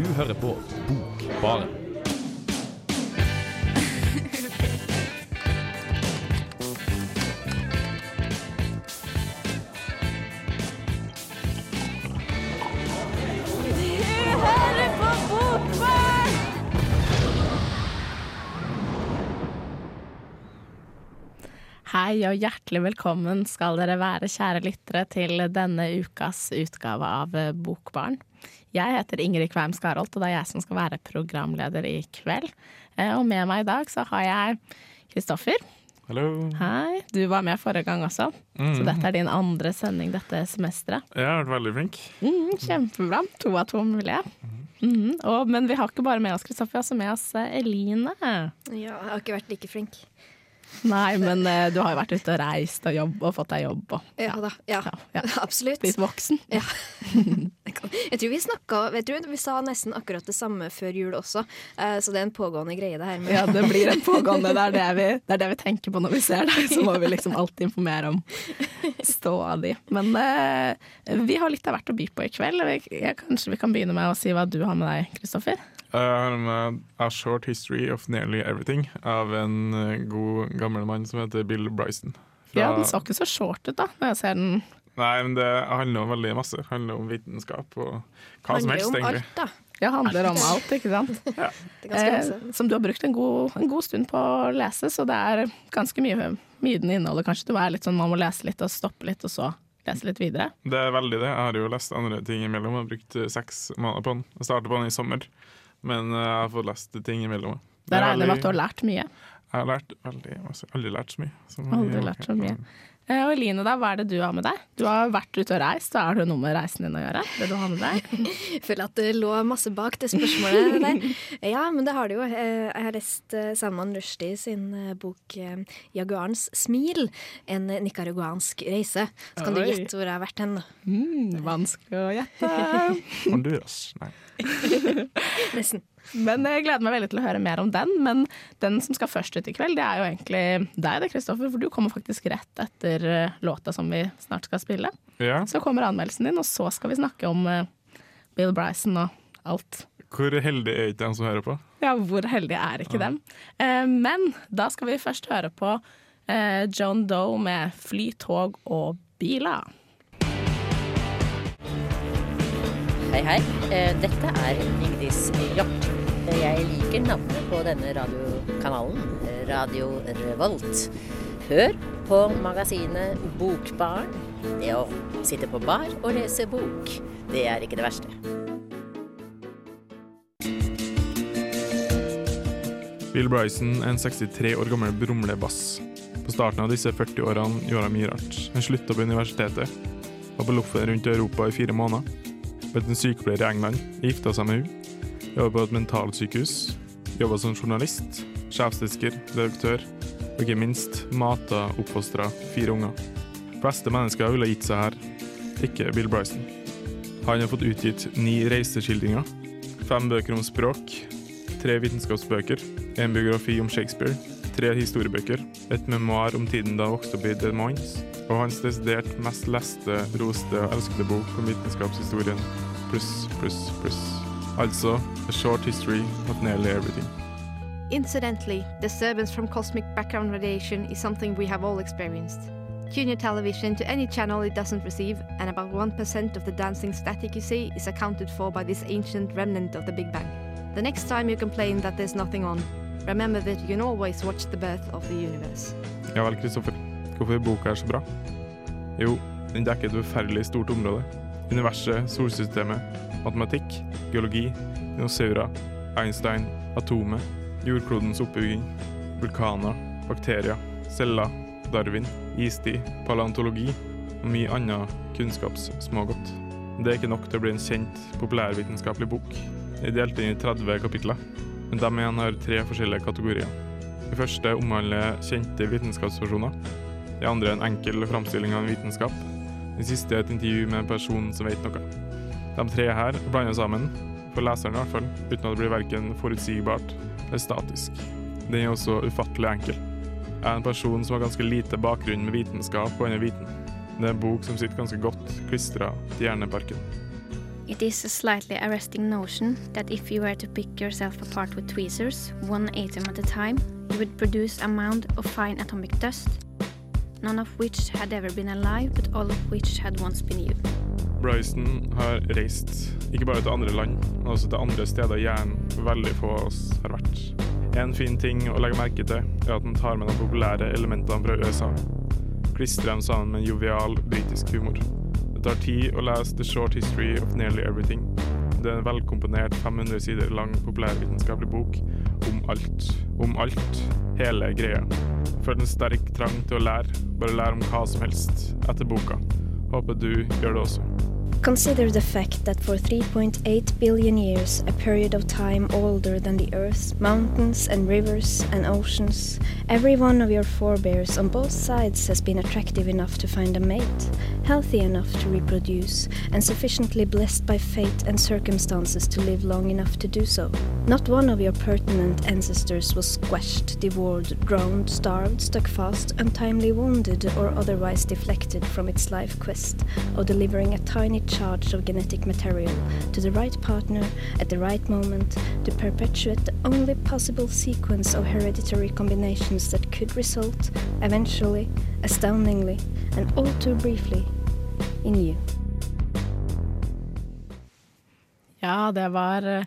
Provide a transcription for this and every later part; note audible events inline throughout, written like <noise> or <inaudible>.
Du hører på Bokbaren. Hei og hjertelig velkommen skal dere være, kjære lyttere, til denne ukas utgave av Bokbarn. Jeg heter Ingrid Kveim Skarholt, og det er jeg som skal være programleder i kveld. Eh, Og med meg i dag så har jeg Kristoffer. Hallo. Hei. Du var med forrige gang også, så dette er din andre sending dette semesteret. Jeg har vært veldig flink. Mm, kjempebra. To av to mulige. Mm. Og, men vi har ikke bare med oss Kristoffer, vi har også med oss eh, Eline. Ja, jeg har ikke vært like flink. Nei, men uh, du har jo vært ute og reist og, jobb, og fått deg jobb og Ja da. Ja, Ja, ja. <laughs> absolutt. blitt voksen. Ja. <laughs> Jeg tror vi snakka Vet du, vi sa nesten akkurat det samme før jul også, uh, så det er en pågående greie, det her. Med. Ja, det blir en pågående. Det er det, vi, <laughs> det er det vi tenker på når vi ser deg. Så må vi liksom alltid informere om ståa di. Men uh, vi har litt av hvert å by på i kveld. Vi- kanskje vi kan begynne med å si hva du har med deg, Kristoffer? Jeg har med A Short History of Nearly Everything av en eh, god, gammel mann som heter Bill Bryson. Fra- Ja, Den så ikke så short ut, da, når jeg ser den. Nei, men det handler om veldig masse. Det handler om vitenskap og hva som helst, handler om egentlig. alt, da. Ja, handler om alt, ikke sant? <laughs> Masse. Eh, som du har brukt en god, en god stund på å lese, så det er ganske mye, mye den inneholder. Kanskje du er litt sånn man må lese litt og stoppe litt, og så lese litt videre. Det er veldig det. Jeg har jo lest andre ting imellom. Jeg har brukt eh, seks måneder på den. Jeg startet på den i sommer, men eh, jeg har fått lest ting imellom. Da er regner jeg med at du har lært mye. Jeg har lært veldig masse. Aldri lært så mye. Aldri lært så mye. Eh, Og Eline, da, hva er det du har med deg? Du har vært ute og reist, Hva er det noe med reisen din å gjøre? Det du har med deg? Jeg føler at det lå masse bak det spørsmålet der. <laughs> Ja, men det har det jo. Eh, Jeg har lest eh, Salman Rushdie sin bok 'Jaguarens smil'. En nicaraguansk reise. Så kan du gjette hvor jeg har vært hen. Mm, vanskelig å gjette. <laughs> Honduras. Nei. <laughs> Nesten. Men jeg gleder meg veldig til å høre mer om den. Men den som skal først ut i kveld, det er jo egentlig deg, det, Kristoffer. For du kommer faktisk rett etter eh, låta som vi snart skal spille. Ja. Så kommer anmeldelsen din, og så skal vi snakke om eh, Bill Bryson og alt. Hvor heldig er ikke de som hører på? Ja, hvor heldige er ikke dem? Eh, men da skal vi først høre på eh, John Doe med 'Fly, tog og biler'. Hei, hei. Dette er Vigdis Hjort. Jeg liker navnet på denne radiokanalen, Radio Revolt. Hør på magasinet Bokbarn. Det å sitte på bar og lese bok, det er ikke det verste. Bill Bryson er en 63 år gammel brumlebass. På starten av disse 40 årene gjorde han mye rart. Han slutta på universitetet, var på loffen rundt Europa i fire måneder, ble en sykepleier i England, gifta seg med henne, jobba på et mentalsykehus, jobba som journalist, sjefsdisker, redaktør, og ikke minst mata oppfostra fire unger. De fleste mennesker ville gitt seg her, ikke Bill Bryson. Han har fått utgitt ni reiseskildringer, fem bøker om språk, tre vitenskapsbøker, en biografi om Shakespeare, tre historiebøker, et memoar om tiden da han vokste opp i Des Moines, og hans desidert mest leste, roste og elskede bok om vitenskapshistorien, pluss, pluss, pluss. Altså A Short History of Nearly Everything. Incidentally, disturbance from cosmic background radiation is something we have all experienced. Tune your television to any channel it doesn't receive, and about 1% of the dancing static you see is accounted for by this ancient remnant of the Big Bang. The next time you complain that there's nothing on, remember that you can always watch the birth of the universe. Ja vel, Kristoffer. Hvorfor er boka er så bra? Jo, den dekker et forferdelig stort område. Universet, solsystemet, matematikk, geologi, dinosaurer, Einstein, atomet, jordklodens oppbygging, vulkaner, bakterier, celler, Darwin, istid, paleontologi og mye annet kunnskapssmågodt. Det er ikke nok til å bli en kjent, populærvitenskapelig bok. Jeg er delt inn i 30 kapitler, men de igjen har tre forskjellige kategorier. Det første omhandler kjente vitenskapspersoner. Det andre er en enkel framstilling av en vitenskap. Den siste er et intervju med en person som vet noe. De tre her blander sammen, for leseren i hvert fall, uten at det blir verken forutsigbart eller statisk. Den er også ufattelig enkel. Jeg er en person som har ganske lite bakgrunn med vitenskap og annen viten. Det er en bok som sitter ganske godt klistra til hjerneparken. It is a slightly arresting notion that if you were to pick yourself apart with tweezers, one atom at a time, you would produce a mound of fine atomic dust, none of which had ever been alive, but all of which had once been you. Bryson har reist ikke bare til andre land, men også til andre steder hjernen veldig få av oss har vært. En fin ting å legge merke til er at den tar med de populære elementene fra USA. Klistrer dem sammen med en jovial britisk humor. Det tar tid å lese The Short History of Nearly Everything. Det er en velkomponert 500 sider lang populærvitenskapelig bok om alt. Om alt. Hele greia. Følte en sterk trang til å lære. Bare lære om hva som helst etter boka. Håper du gjør det også. Consider the fact that for 3.8 billion years, a period of time older than the Earth, mountains and rivers and oceans, every one of your forebears on both sides has been attractive enough to find a mate, healthy enough to reproduce, and sufficiently blessed by fate and circumstances to live long enough to do so. Not one of your pertinent ancestors was squashed, devoured, drowned, starved, stuck fast, untimely wounded, or otherwise deflected from its life quest of delivering a tiny charge of genetic material to the right partner at the right moment to perpetuate the only possible sequence of hereditary combinations that could result, eventually, astoundingly, and all too briefly, in you. Ja, det var eh,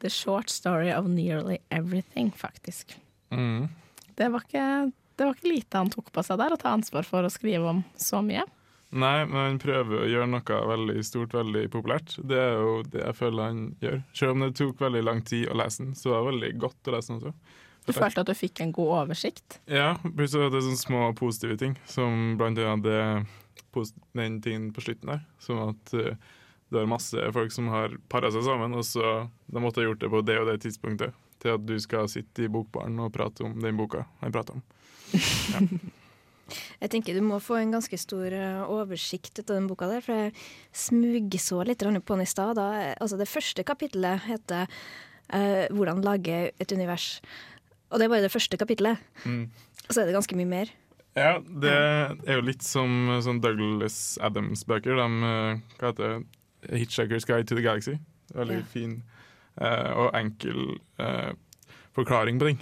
The Short Story of Nearly Everything, faktisk. Mm. Det var, ikke, det var ikke lite han tok på seg der, å ta ansvar for å skrive om så mye. Nei, men han prøver å gjøre noe veldig stort, veldig populært. Det er jo det jeg føler han gjør. Selv om det tok veldig lang tid å lese den, så var det veldig godt å lese den også. Du følte at du fikk en god oversikt? Ja, det er sånne små positive ting, som blant annet det, den tingen på slutten der. Som at uh, det er masse folk som har para seg sammen, og så de måtte ha gjort det på det og det tidspunktet. Til at du skal sitte i bokbaren og prate om den boka jeg prater om. <laughs> Jeg tenker du må få en ganske stor eh, oversikt ut av den boka der, for jeg smugså litt på den i stad. Altså, det første kapittelet heter uh, 'Hvordan lage et univers'. Og det er bare det første kapittelet. Mm. Og så er det ganske mye mer. Ja, det er jo litt som sånn Douglas Adams-bøker. De, eh, hva heter det? 'Hitchhiker's Guide to the Galaxy'. Veldig Ja. fin eh, og enkel eh, forklaring på ting.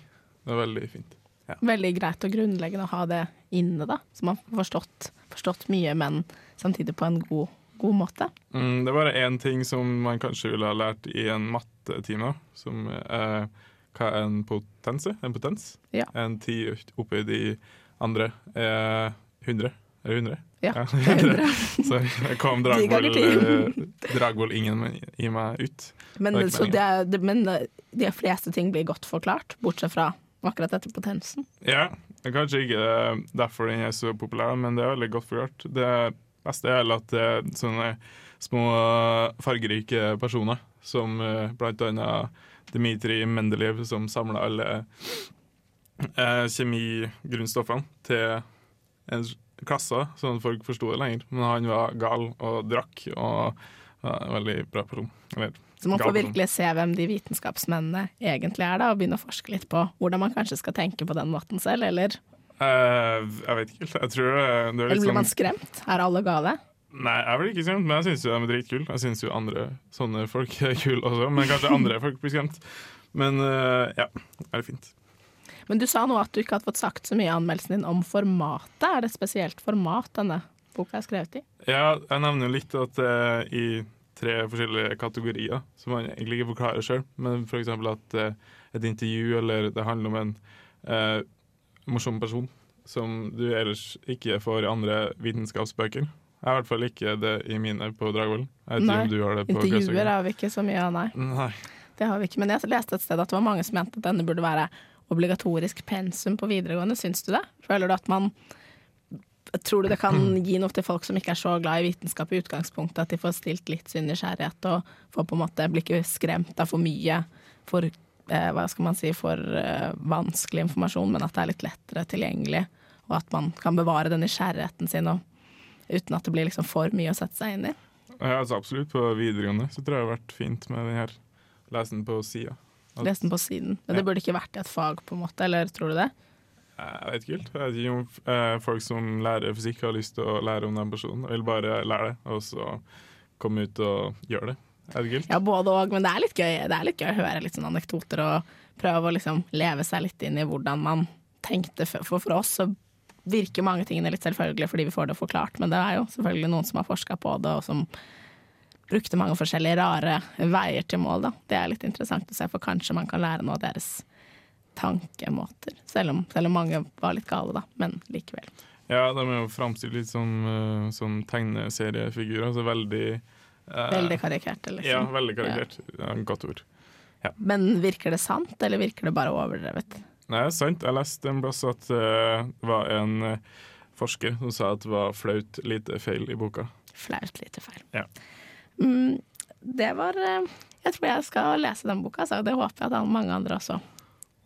Det er veldig fint. Veldig greit og grunnleggende å ha det inne, da. Så man har forstått, forstått mye, men samtidig på en god, god måte. Mm, det er bare én ting som man kanskje ville ha lært i en mattetime, som er hva er en potense? En potens? Ja. En ti opphøyd i andre er 100. Er det 100? Ja, 100. <laughs> Så kom <laughs> ganger Dragvoll eh, ingen i meg ut. Men, Det så det, er- det, men eh, de fleste ting blir godt forklart, bortsett fra akkurat dette potensen. Ja, kanskje ikke eh, derfor den er så populær, men det er veldig godt forklart. Det beste er at det er sånne små eh, fargerike personer, som eh, blant annet Dmitrij Mendelev, som samla alle eh, kjemigrunnstoffene til en klasse, sånn at folk forsto det lenger. Men han var gal og drakk, og var en veldig bra person. Eller, Så man får virkelig se hvem de vitenskapsmennene egentlig er, da, og begynne å forske litt på hvordan man kanskje skal tenke på den måten selv, eller, Uh, jeg vet ikke. Jeg tror det, det er eller blir man sånn skremt? Er alle gale? Nei, jeg blir ikke skremt, men jeg syns jo de er dritkule. Jeg syns jo andre sånne folk er kule også, men kanskje andre folk blir skremt. Men uh, ja, det er fint. Men du sa nå at du ikke hadde fått sagt så mye i anmeldelsen din om formatet. Er det et spesielt format denne boka er skrevet i? Ja, jeg nevner jo litt at det er i tre forskjellige kategorier, som man egentlig ikke forklarer sjøl. Men f.eks. at uh, et intervju, eller det handler om en uh, morsom person som du ellers ikke får i andre vitenskapsbøker. Jeg har i hvert fall ikke det i mine på Dragvoll. Jeg vet ikke Nei, om du har det på Intervjuer har vi ikke så mye av, nei. Nei. Det har vi ikke. Men jeg leste et sted at det var mange som mente at denne burde være obligatorisk pensum på videregående. Syns du det? Føler du at man Tror du det kan <clears throat> gi noe til folk som ikke er så glad i vitenskap i utgangspunktet, at de får stilt litt sin nysgjerrighet og får på en måte blir ikke skremt av for mye, for eh, hva skal man si, for eh, vanskelig informasjon, men at det er litt lettere tilgjengelig, og at man kan bevare den nysgjerrigheten sin og, uten at det blir liksom for mye å sette seg inn i? Ja, altså absolutt. På videregående så tror jeg det har vært fint med den her lesen på sida. Lese den på siden. Men det burde ikke vært et fag, på en måte, eller tror du det? Jeg vet ikke helt. Jeg vet ikke om eh, folk som lærer fysikk, har lyst til å lære om den personen. Jeg vil bare lære det, og så komme ut og gjøre det. Edgilt? Ja, både og, men det er litt gøy, det er litt gøy å høre litt sånne anekdoter og prøve å liksom leve seg litt inn i hvordan man tenkte. For for oss så virker mange tingene litt selvfølgelig fordi vi får det forklart, men det er jo selvfølgelig noen som har forska på det, og som brukte mange forskjellige rare veier til mål, da. Det er litt interessant å se, for kanskje man kan lære noe av deres tankemåter. Selv om, selv om mange var litt gale, da, men likevel. Ja, de er jo framstilt litt som, eh, som tegneseriefigurer. Altså veldig eh, Veldig karikerte, liksom. Ja, veldig karikert. Ja. godt ord. Men virker det sant, eller virker det bare overdrevet? Nei, det er sant. Jeg leste en plass at det det var en uh, forsker som sa at det var flaut lite feil i boka. Flaut lite feil. Ja. Mm, det var eh, Jeg tror jeg skal lese den boka, så det håper jeg at mange andre også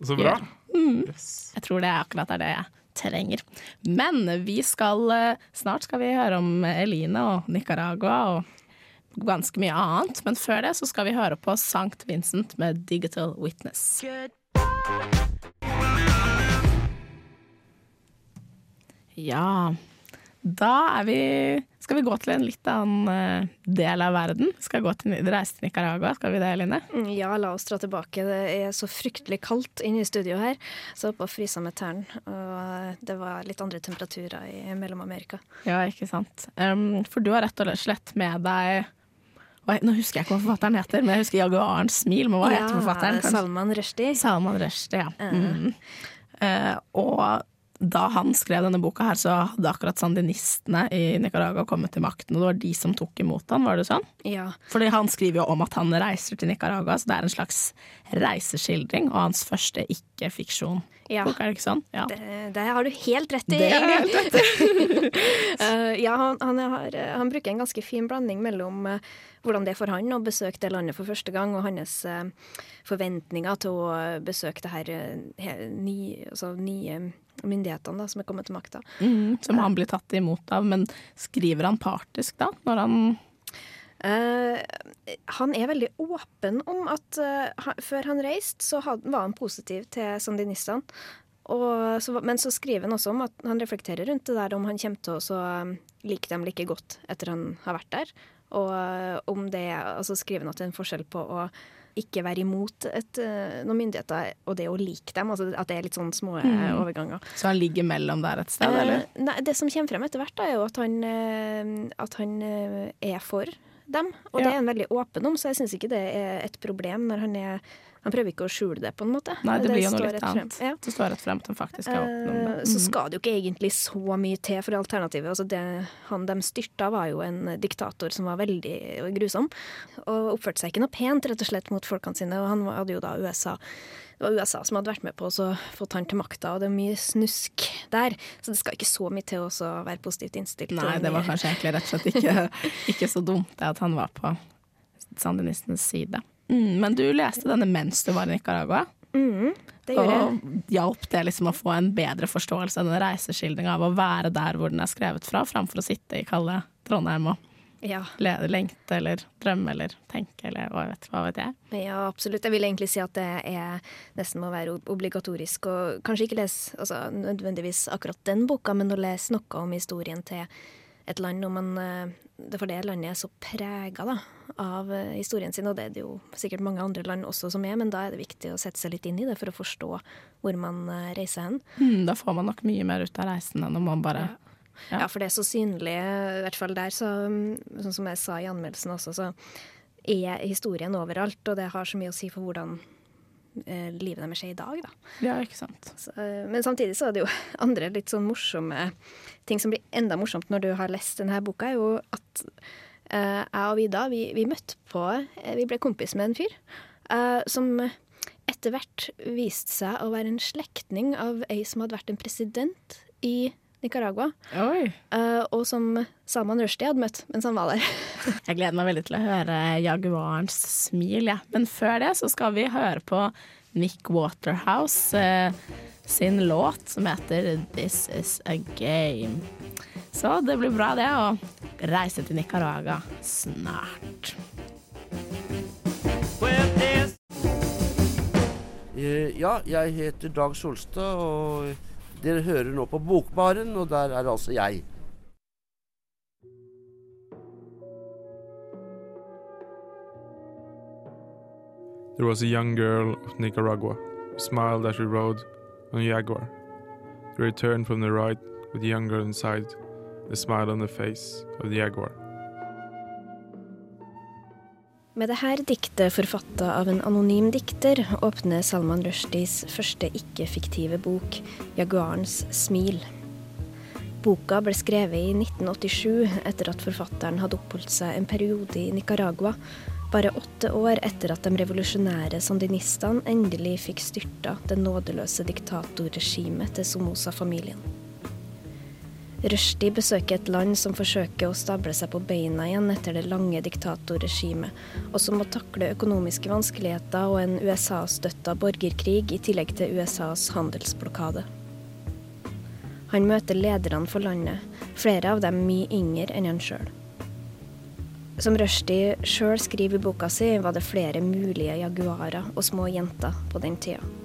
Så bra. Mm. Yes. Jeg tror det er akkurat det jeg trenger. Men vi skal eh, snart skal vi høre om Eline og Nicaragua og ganske mye annet. Men før det så skal vi høre på Sankt Vincent med 'Digital Witness'. Ja, da er vi skal vi gå til en litt annen eh, del av verden. Skal gå til, reise til Nicaragua, skal vi det, Line? Mm, Ja, la oss dra tilbake. Det er så fryktelig kaldt inne i studio her. Så oppe og frysa med tærne. Og det var litt andre temperaturer i Mellom-Amerika. Ja, ikke sant. Um, for du har rett og slett med deg Nå husker jeg ikke hva forfatteren heter, men jeg husker 'Jaguarens smil'. Men hva heter forfatteren? Kanskje? Salman Rushdie. Salman Rushdie, ja. Mm. Eh, og da han skrev denne boka her, så hadde akkurat sandinistene i Nicaragua kommet til makten, og det var de som tok imot han, var det sånn? Ja. Fordi han skriver jo om at han reiser til Nicaragua, så det er en slags reiseskildring, og hans første ikke-fiksjon. Ja. Bok, er det ikke sånn? Ja. Det, det har du helt rett i. Det har jeg rett. uh, <laughs> ja, han, han, har, han bruker en ganske fin blanding mellom uh, hvordan det er for han å besøke det landet for første gang, og hans uh, forventninger til å besøke det her eh, he- ny, altså, nye myndighetene da, som er kommet til makta. Mm, som han blir tatt imot av, men skriver han partisk da, når han Uh, han er veldig åpen om at uh, han, før han reiste, så had, var han positiv til sandinistene. Så, men så skriver han også om at han reflekterer rundt det der om han kommer til å så, um, like dem like godt etter han har vært der. Og uh, om det altså skriver han at det er en forskjell på å ikke være imot et, eh, noen myndigheter og det å like dem. Altså at det er litt sånn små eh, Mm. overganger. Så han ligger mellom der et sted, eller? Eh, nei, det som kommer frem etter hvert, da, er jo at han, at han er for dem. Og Ja. det er han veldig åpen om, så jeg syns ikke det er et problem når han er Han prøver ikke å skjule det, på en måte. Nei, det blir jo noe litt annet. Ja. Det står rett frem at han faktisk er åpen om det. Mm. Så skal det jo ikke egentlig så mye til for alternativet. Altså det, han de styrta, var jo en diktator som var veldig grusom. Og oppførte seg ikke noe pent, rett og slett, mot folkene sine. Og han hadde jo da USA det var USA som hadde vært med på å få han til makta, og det er mye snusk der. Så det skal ikke så mye til å være positivt innstilt. Nei, det var kanskje egentlig rett og slett ikke, <laughs> ikke så dumt det at han var på sandinistenes side. Mm, men du leste denne mens du var i Nicaragua, Mm, det gjør jeg. og hjalp det liksom å få en bedre forståelse av den reiseskildringa av å være der hvor den er skrevet fra, framfor å sitte i kalde Trondheim og Ja. lengte eller drømme eller tenke eller hva vet, hva vet jeg. Ja, absolutt. Jeg vil egentlig si at det er nesten må være obligatorisk. Og kanskje ikke lese altså, nødvendigvis akkurat den boka, men å lese noe om historien til et land. Man, eh, det for det landet er så prega av eh, historien sin, og det er det jo sikkert mange andre land også som er, men da er det viktig å sette seg litt inn i det for å forstå hvor man eh, reiser hen. Mm, da får man nok mye mer ut av reisen enn om man bare Ja. Ja. for det er så synlig, i hvert fall der, så, mm, sånn som jeg sa i anmeldelsen også, så er historien overalt, og det har så mye å si for hvordan eh, livet deres er i dag, da. Ja, ikke sant. Så, men samtidig så er det jo andre litt sånn morsomme ting som blir enda morsomt når du har lest denne boka, er jo at eh, jeg og Vida, vi, vi møtte på eh, Vi ble kompis med en fyr eh, som etter hvert viste seg å være en slektning av ei som hadde vært en president i Nicaragua, Oi. eh, og som Salman Rushdie hadde møtt mens han var der. <laughs> Jeg gleder meg veldig til å høre Jaguarens smil, ja. Men før det så skal vi høre på Nick Waterhouse uh, sin låt som heter This Is A Game. Så det blir bra det å reise til Nicaragua snart. Eh, Ja, jeg heter Dag Solstad, og dere hører nå på Bokbaren, og der er altså jeg. There was a young girl of Nicaragua smiled as she rode on a jaguar. They returned from the ride with the young girl inside, the smile on the face of the jaguar. Med dette diktet forfatta av en anonym dikter åpner Salman Rushdies første ikke-fiktive bok, 'Jaguarens smil'. Boka ble skrevet i 1987 etter at forfatteren hadde oppholdt seg en periode i Nicaragua, bare åtte år etter at de revolusjonære sandinistene endelig fikk styrta det nådeløse diktatorregimet til Somoza-familien. Rushdie besøker et land som forsøker å stable seg på beina igjen etter det lange diktatorregimet, og som må takle økonomiske vanskeligheter og en USA-støtta borgerkrig i tillegg til USAs handelsblokade. Han møter lederne for landet, flere av dem mye yngre enn han sjøl. Som Rushdie sjøl skriver i boka si, var det flere mulige jaguarer og små jenter på den tida.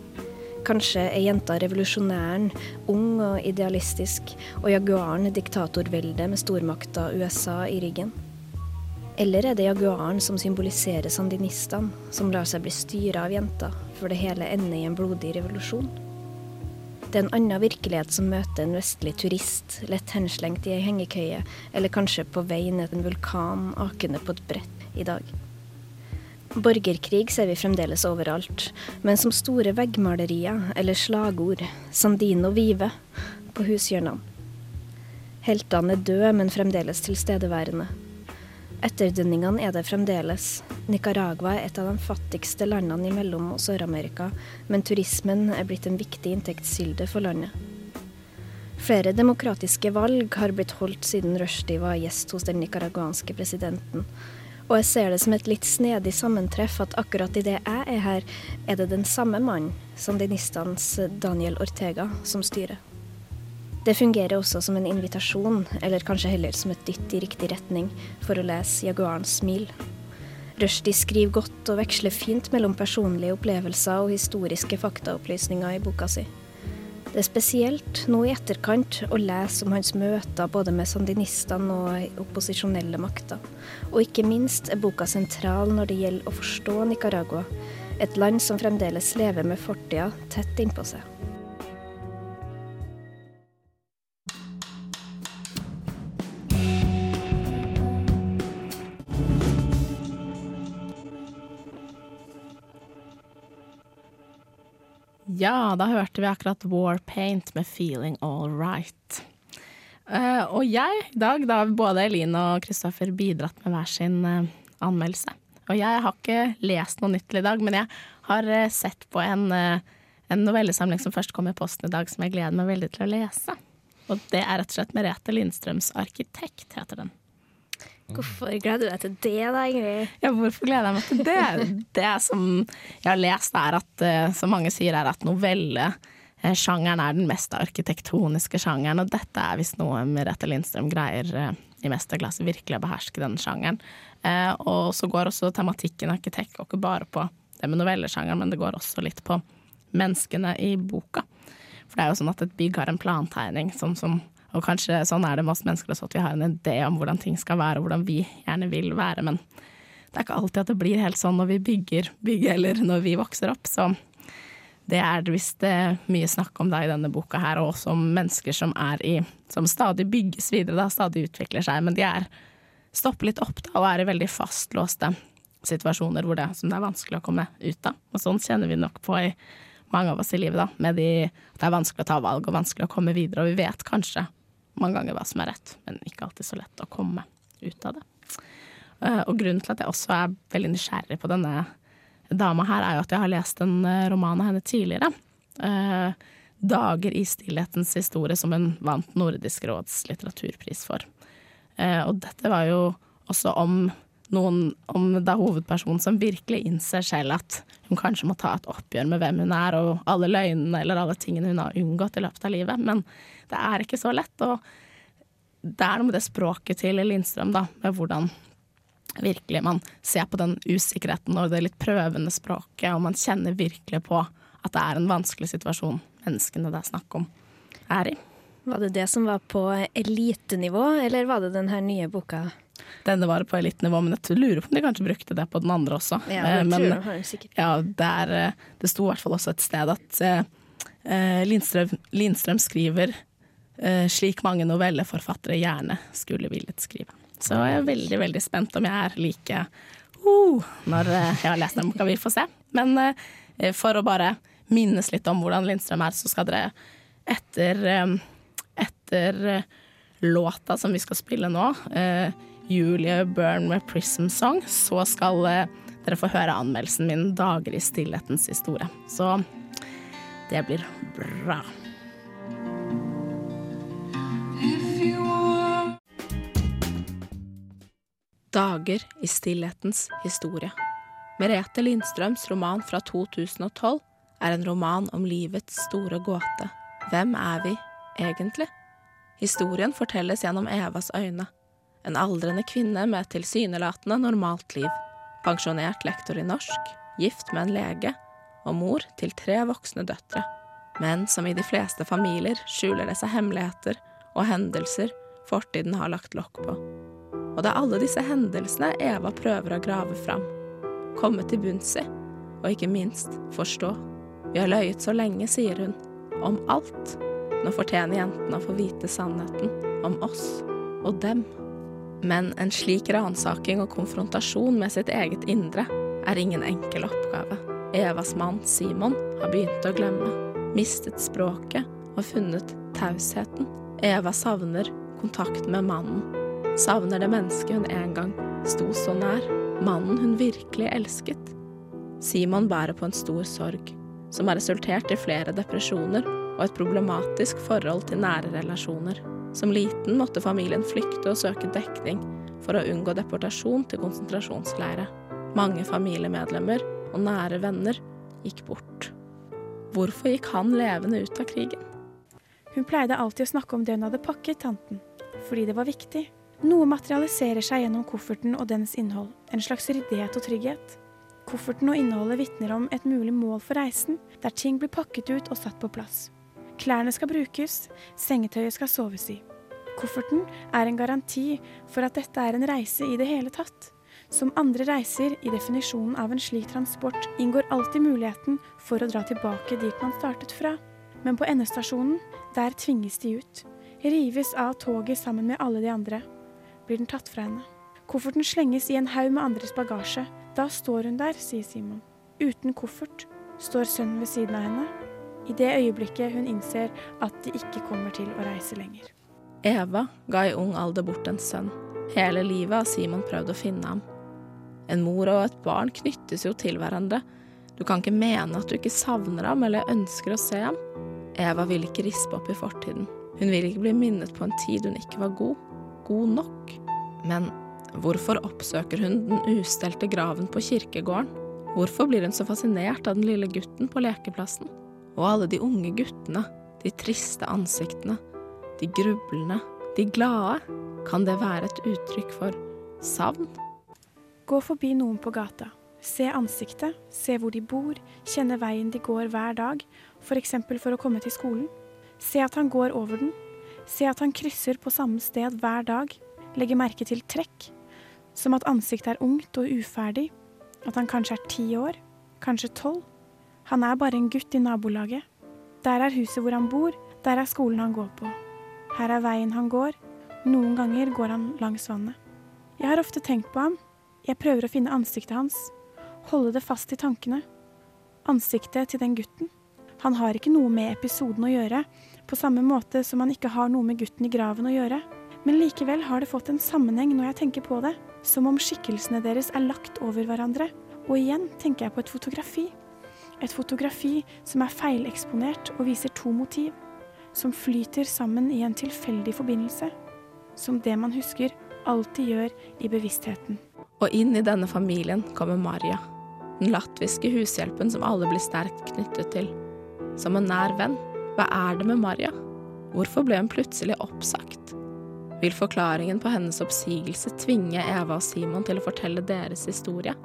Kanskje er jenta revolusjonæren, ung og idealistisk, og jaguaren diktatorveldet med stormakta USA i ryggen. Eller er det jaguaren som symboliserer sandinistene, som lar seg bli styra av jenta, før det hele ender i en blodig revolusjon? Det er en annen virkelighet som møter en vestlig turist, lett henslengt i ei hengekøye, eller kanskje på vei ned en vulkan akende på et brett i dag. Borgerkrig ser vi fremdeles overalt, men som store veggmalerier eller slagord, Sandino vive, på hushjørnene. Heltene er døde, men fremdeles tilstedeværende. Etterdønningene er det fremdeles. Nicaragua er et av de fattigste landene i Mellom- og Sør-Amerika, men turismen er blitt en viktig inntektskilde for landet. Flere demokratiske valg har blitt holdt siden Rushdie var gjest hos den nicaraguanske presidenten. Og jeg ser det som et litt snedig sammentreff at akkurat idet jeg er her, er det den samme mannen, sandinistenes Daniel Ortega, som styrer. Det fungerer også som en invitasjon, eller kanskje heller som et dytt i riktig retning, for å lese Jaguarens smil. Rushdie skriver godt og veksler fint mellom personlige opplevelser og historiske faktaopplysninger i boka si. Det er spesielt nå i etterkant å lese om hans møter både med sandinistene og opposisjonelle makter. Og ikke minst er boka sentral når det gjelder å forstå Nicaragua, et land som fremdeles lever med fortida tett innpå seg. Ja, da hørte vi akkurat Warpaint med 'Feeling All Right'. Uh, og jeg i dag, da har både Eline og Kristoffer bidratt med hver sin uh, anmeldelse. Og jeg har ikke lest noe nytt til i dag, men jeg har uh, sett på en, en novellesamling som først kom i posten i dag, som jeg gleder meg veldig til å lese. Og det er rett og slett Merete Lindstrøms 'Arkitekt', heter den. Hvorfor gleder du deg til det, da, Ingrid? Ja, hvorfor gleder jeg meg til det? Det som jeg har lest, er at, som mange sier, er at novellesjangeren er den mest arkitektoniske sjangeren, og dette er visst noe Merete Lindstrøm greier i mesterklasse, virkelig å beherske den sjangeren. Og så går også tematikken arkitekt ikke bare på det med novellesjangeren, men det går også litt på menneskene i boka. For det er jo sånn at et bygg har en plantegning, sånn som og kanskje sånn er det med oss mennesker også, at vi har en idé om hvordan ting skal være, og hvordan vi gjerne vil være, men det er ikke alltid at det blir helt sånn når vi bygger bygg, eller når vi vokser opp. Så det er visst mye snakk om da i denne boka her, og også om mennesker som er i Som stadig bygges videre, da, stadig utvikler seg, men de er stopper litt opp da, og er i veldig fastlåste situasjoner hvor det, som det er vanskelig å komme ut av. Og sånn kjenner vi nok på i mange av oss i livet, da, med de, det er vanskelig å ta valg og vanskelig å komme videre, og vi vet kanskje mange ganger hva som er rett, men ikke alltid så lett å komme ut av det. Og grunnen til at jeg også er veldig nysgjerrig på denne dama her, er jo at jeg har lest en roman av henne tidligere. 'Dager i stillhetens historie', som hun vant Nordisk råds litteraturpris for. Og dette var jo også om noen om da hovedpersonen som virkelig innser selv at hun kanskje må ta et oppgjør med hvem hun er, og alle løgnene eller alle tingene hun har unngått i løpet av livet. Men det er ikke så lett. Og det er noe med det språket til Lindstrøm, da, med hvordan virkelig man ser på den usikkerheten og det litt prøvende språket, og man kjenner virkelig på at det er en vanskelig situasjon menneskene det er snakk om, er i. Var det det som var på elitenivå, eller var det den her nye boka? Denne var på elitenivå, men jeg lurer på om de kanskje brukte det på den andre også. Ja, Eh, det men tror jeg sikkert. ja, der, eh, det sto i hvert fall også et sted at eh, eh, Lindstrøm, Lindstrøm skriver eh, slik mange novelleforfattere gjerne skulle villet skrive. Så jeg er veldig, veldig spent om jeg er like uh, når eh, jeg har lest den boka. Vi får se. Men eh, for å bare minnes litt om hvordan Lindstrøm er, så skal dere etter, eh, etter eh, låta som vi skal spille nå, eh, Julie Byrne med 'Prism Song', så skal eh, dere få høre anmeldelsen min 'Dager i stillhetens historie'. Så det blir bra. Dager i stillhetens historie. Merete Lindstrøms roman fra 2012 er en roman om livets store gåte. Hvem er vi egentlig? Historien fortelles gjennom Evas øyne. En aldrende kvinne med et tilsynelatende normalt liv. Pensjonert lektor i norsk, gift med en lege og mor til tre voksne døtre. Men som i de fleste familier skjuler det seg hemmeligheter og hendelser fortiden har lagt lokk på. Og det er alle disse hendelsene Eva prøver å grave fram. Komme til bunns i, og ikke minst forstå. Vi har løyet så lenge, sier hun. Om alt. Nå fortjener jentene å få vite sannheten. Om oss. Og dem. Men en slik ransaking og konfrontasjon med sitt eget indre er ingen enkel oppgave. Evas mann Simon har begynt å glemme. Mistet språket og funnet tausheten. Eva savner kontakten med mannen. Savner det mennesket hun en gang sto så nær. Mannen hun virkelig elsket. Simon bærer på en stor sorg, som har resultert i flere depresjoner og et problematisk forhold til nære relasjoner. Som liten måtte familien flykte og søke dekning for å unngå deportasjon til konsentrasjonsleire. Mange familiemedlemmer og nære venner gikk bort. Hvorfor gikk han levende ut av krigen? Hun pleide alltid å snakke om det hun hadde pakket, tanten, fordi det var viktig. Noe materialiserer seg gjennom kofferten og dens innhold, en slags ryddighet og trygghet. Kofferten og innholdet vitner om et mulig mål for reisen, der ting blir pakket ut og satt på plass. Klærne skal brukes, sengetøyet skal soves i. Kofferten er en garanti for at dette er en reise i det hele tatt. Som andre reiser i definisjonen av en slik transport inngår alltid muligheten for å dra tilbake dit man startet fra. Men på endestasjonen, der tvinges de ut. Rives av toget sammen med alle de andre. Blir den tatt fra henne. Kofferten slenges i en haug med andres bagasje. Da står hun der, sier Simon. Uten koffert. Står sønnen ved siden av henne. I det øyeblikket hun innser at de ikke kommer til å reise lenger. Eva ga i ung alder bort en sønn. Hele livet har Simon prøvd å finne ham. En mor og et barn knyttes jo til hverandre. Du kan ikke mene at du ikke savner ham eller ønsker å se ham. Eva vil ikke rispe opp i fortiden. Hun vil ikke bli minnet på en tid hun ikke var god. God nok. Men hvorfor oppsøker hun den ustelte graven på kirkegården? Hvorfor blir hun så fascinert av den lille gutten på lekeplassen? Og alle de unge guttene, de triste ansiktene, de grublende, de glade. Kan det være et uttrykk for savn? Gå forbi noen på gata. Se ansiktet, se hvor de bor, kjenne veien de går hver dag, f.eks. For, for å komme til skolen. Se at han går over den. Se at han krysser på samme sted hver dag. Legge merke til trekk. Som at ansiktet er ungt og uferdig. At han kanskje er ti år. Kanskje tolv. Han er bare en gutt i nabolaget. Der er huset hvor han bor, der er skolen han går på. Her er veien han går. Noen ganger går han langs vannet. Jeg har ofte tenkt på ham. Jeg prøver å finne ansiktet hans. Holde det fast i tankene. Ansiktet til den gutten. Han har ikke noe med episoden å gjøre, på samme måte som han ikke har noe med gutten i graven å gjøre. Men likevel har det fått en sammenheng når jeg tenker på det, som om skikkelsene deres er lagt over hverandre. Og igjen tenker jeg på et fotografi. Et fotografi som er feileksponert og viser to motiv, som flyter sammen i en tilfeldig forbindelse. Som det man husker, alltid gjør i bevisstheten. Og inn i denne familien kommer Maria, den latviske hushjelpen som alle blir sterkt knyttet til. Som en nær venn. Hva er det med Maria? Hvorfor ble hun plutselig oppsagt? Vil forklaringen på hennes oppsigelse tvinge Eva og Simon til å fortelle deres historie?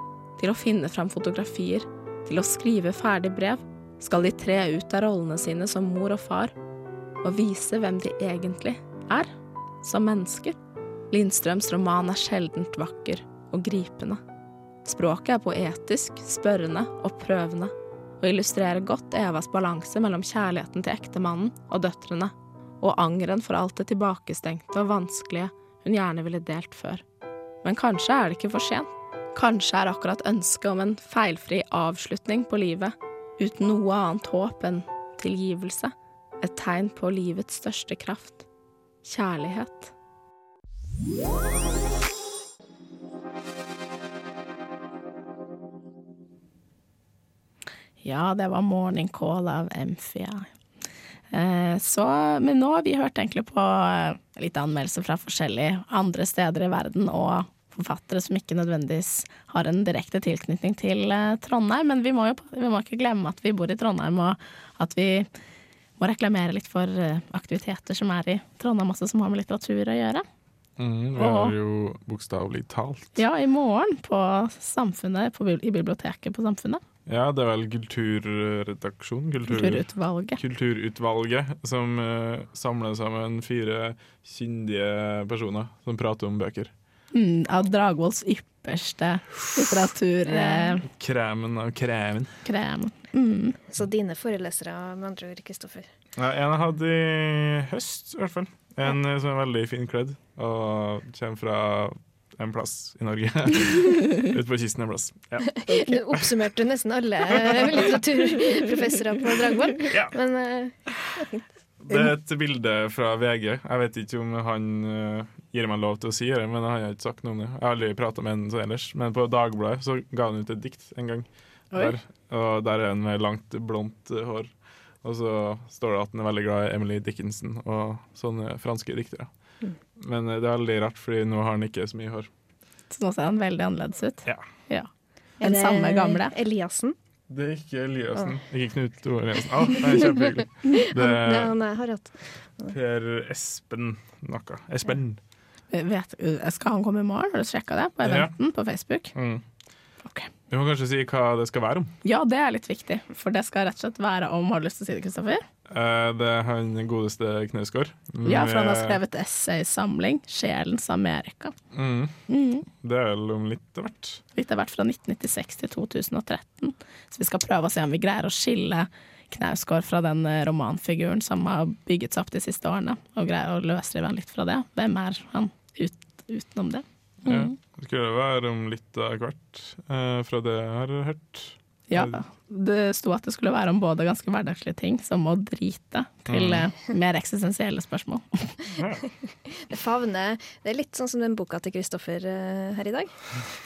Til å finne fram fotografier? Til å skrive ferdig brev? Skal de tre ut av rollene sine som mor og far? Og vise hvem de egentlig er? Som mennesker? Lindstrøms roman er sjeldent vakker og gripende. Språket er poetisk, spørrende og prøvende, og illustrerer godt Evas balanse mellom kjærligheten til ektemannen og døtrene, og angeren for alt det tilbakestengte og vanskelige hun gjerne ville delt før. Men kanskje er det ikke for sent. Kanskje er akkurat ønsket om en feilfri avslutning på livet, uten noe annet håp enn tilgivelse, et tegn på livets største kraft kjærlighet. Ja, det var 'Morning Call' av MFI. Eh, så, men nå har vi hørt egentlig på eh, litt anmeldelser fra forskjellige andre steder i verden, og forfattere som ikke nødvendigvis har en direkte tilknytning til eh, Trondheim. Men vi må jo vi må ikke glemme at vi bor i Trondheim, og at vi må reklamere litt for aktiviteter som er i Trondheim også, som har med litteratur å gjøre. Mm, vi har jo bokstavelig talt. Ja, i morgen på Samfunnet, på, i biblioteket på Samfunnet. Ja, det er vel Kulturredaksjonen? Kultur, Kulturutvalget. Kulturutvalget som uh, samler sammen fire kyndige personer som prater om bøker. Mm, av Dragvolls ypperste litteratur... Uh, kremen av kremen. Kremen. Mm. Så dine forelesere, med andre ord, Kristoffer? Ja, en jeg hadde i høst, i hvert fall. En ja. som er veldig fin kledd og kommer fra en plass i Norge. <laughs> Ute på kysten en plass. Ja. Okay. Du oppsummerte nesten alle <laughs> litteraturprofessorer på Dragvoll, ja. men uh, det er et bilde fra VG. Jeg vet ikke om han gir meg lov til å si det, men han har ikke sagt noe om det. Jeg har aldri prata med han ellers, men på Dagbladet så ga han ut et dikt en gang. Der, og der er han med langt, blondt hår. Og så står det at han er veldig glad i Emily Dickinson og sånne franske diktere. Mm. Men eh, det er veldig rart, Fordi nå har han ikke så mye hår. Så nå ser han veldig annerledes ut? Ja. ja. Den samme gamle? Eliassen? Det er ikke Eliassen. Oh. Ikke Knut Ove Eliassen. Ah, det er kjempehyggelig. <laughs> Det er Per Espen noe. Espen. Vet, skal han komme i morgen? Har du sjekka det på eventen ja. på Facebook? Mm. Okay. Du må kanskje si hva det skal være om? Ja, det er litt viktig. For det skal rett og slett være om Har du lyst til å si det, Kristoffer? Eh, det er han godeste Knausgård. Ja, for han har skrevet essaysamling 'Sjelens Amerika'. Mm. Mm. Det er vel om litt av hvert? Litt av hvert fra 1996 til 2013. Så vi skal prøve å se om vi greier å skille Knausgård fra den eh, romanfiguren som har bygget seg opp de siste årene, og greier å løsrive han litt fra det. Hvem er han ut, utenom det? Mm. Ja. Det skulle være om litt av hvert, eh, fra det jeg har hørt. Ja, det sto at det skulle være om både ganske hverdagslige ting, som å drite, til mm. Eh, mer eksistensielle spørsmål. Ja. <laughs> det favner Det er litt sånn som den boka til Kristoffer uh, her i dag.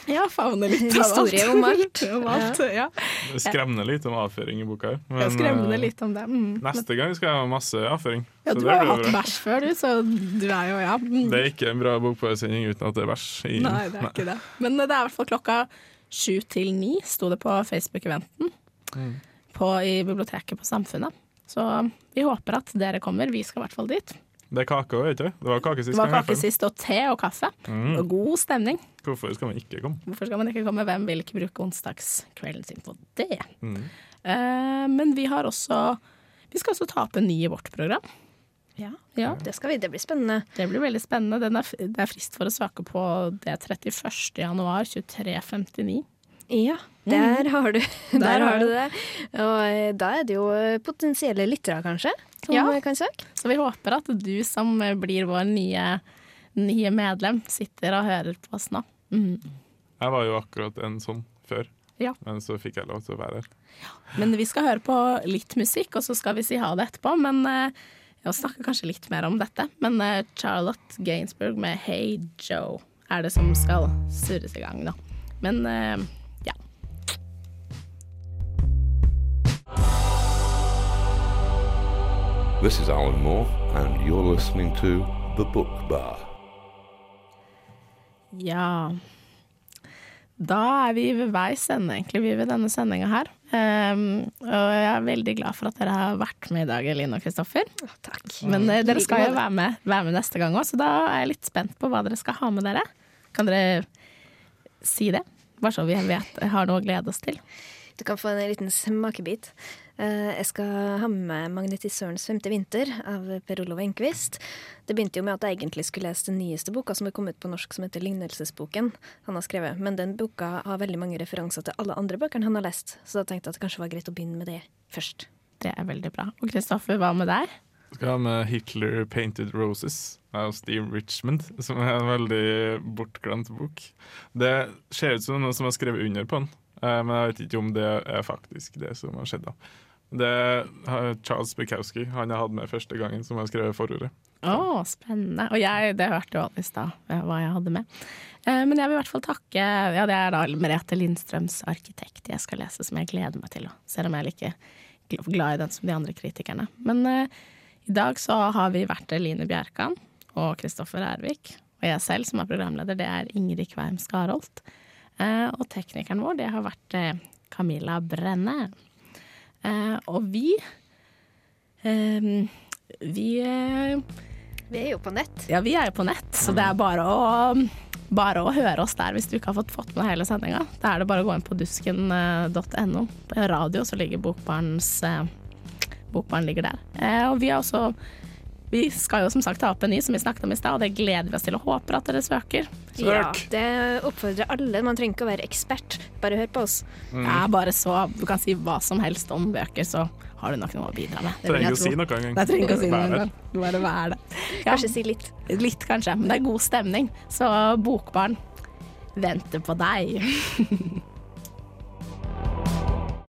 Ja, favner litt av Historie om alt. <laughs> om alt ja. Det skremmer litt om avføring i boka her. Men, skremmer litt om det. Mm. Neste gang skal jeg ha masse avføring. Ja, du har jo hatt bæsj før, du, så du er jo ja. Mm. Det er ikke en bra bokpåsending uten at det er bæsj i. Nei, det er ikke det. Men det er i hvert fall klokka sju til ni, sto det på Facebook-eventen mm. i biblioteket på Samfunnet. Så vi håper at dere kommer. Vi skal i hvert fall dit. Det er kake òg, ikke Det var kake sist. Det var kake sist, og te og kaffe. Mm. Og god stemning. Hvorfor skal man ikke komme? Hvorfor skal man ikke komme? Hvem vil ikke bruke onsdagskvelden sin på det? Mm. Uh, men vi har også Vi skal også ta opp en ny i vårt program. Ja, ja, det skal vi. Det blir spennende. Det blir veldig spennende. Er, det er frist for å svake på det 31. januar 23.59. Ja, der mm. har du, der har du det. Og eh, da er det jo eh, potensielle lyttere, kanskje, som ja. kan søke. Så vi håper at du som blir vår nye, nye medlem, sitter og hører på oss nå. Mm. Jeg var jo akkurat en sånn før, ja. men så fikk jeg lov til å være her. Ja. Men vi skal høre på litt musikk, og så skal vi si ha det etterpå. Men jeg snakker kanskje litt mer om dette, men uh, Charlotte Gainsbourg med Hey Joe er det som skal surres i gang nå. Men uh, ja. This is Alan Moore, and you're listening to The Book Bar. Ja Da er vi ved veis ende, egentlig, vi ved denne sendinga her. Um, og jeg er veldig glad for at dere har vært med i dag, Eline og Kristoffer. takk. Men uh, dere skal jo være med, være med, neste gang òg, så da er jeg litt spent på hva dere skal ha med dere. Kan dere si det? Bare så vi vet, har noe å glede oss til. Du kan få en liten smakebit. Eh, Jeg skal ha med 'Magnetisørens femte vinter' av Per Olov Enquist. Det begynte jo med at jeg egentlig skulle lese den nyeste boka som er kommet på norsk, som heter 'Lignelsesboken'. han har skrevet. Men den boka har veldig mange referanser til alle andre bøkene han har lest, så da tenkte jeg at det kanskje var greit å begynne med det først. Det er veldig bra. Og Kristoffer, hva med deg? Jeg Skal ha med 'Hitler Painted Roses' av Steve Richmond, som er en veldig bortglemt bok. Det ser ut som noe som er skrevet under på den, eh, men jeg vet ikke om det er faktisk det som har skjedd. da. Det er Charles Bukowski, han jeg hadde med første gangen, som har skrevet forordet. Å, spennende. Og jeg, det hørte jo alle i stad, eh, hva jeg hadde med. Eh, Men jeg vil i hvert fall takke Ja, det er da Merete Lindstrøms 'Arkitekt' jeg skal lese, som jeg gleder meg til. Selv om jeg er like glad i den som de andre kritikerne. Men eh, i dag så har vi vært Line Bjerkan og Kristoffer Ervik. Og jeg selv som er programleder, det er Ingrid Kveim Skarholt. Eh, og teknikeren vår, det har vært eh, Camilla Brenne. Eh, og vi eh, Vi eh, Vi er jo på nett. ja, vi er jo på nett, så det er bare å, bare å høre oss der hvis du ikke har fått fått med hele sendinga. Da er det bare å gå inn på dusken.no. På radio så ligger Bokbarns eh, Bokbarn ligger der. Eh, og vi har også Vi skal jo som sagt ta opp en ny som vi snakket om i stad, og det gleder vi oss til og håper at dere søker. Ja, det oppfordrer alle. Man trenger ikke å være ekspert, bare hør på oss. Mm. Ja, bare så Du kan si hva som helst om bøker, så har du nok noe å bidra med. Det Trenger ikke å si noe engang. Nei, trenger ikke å si noe engang. Bare vær det. Ja. Kanskje si litt. Litt, kanskje. Men det er god stemning. Så Bokbarn venter på deg. <laughs>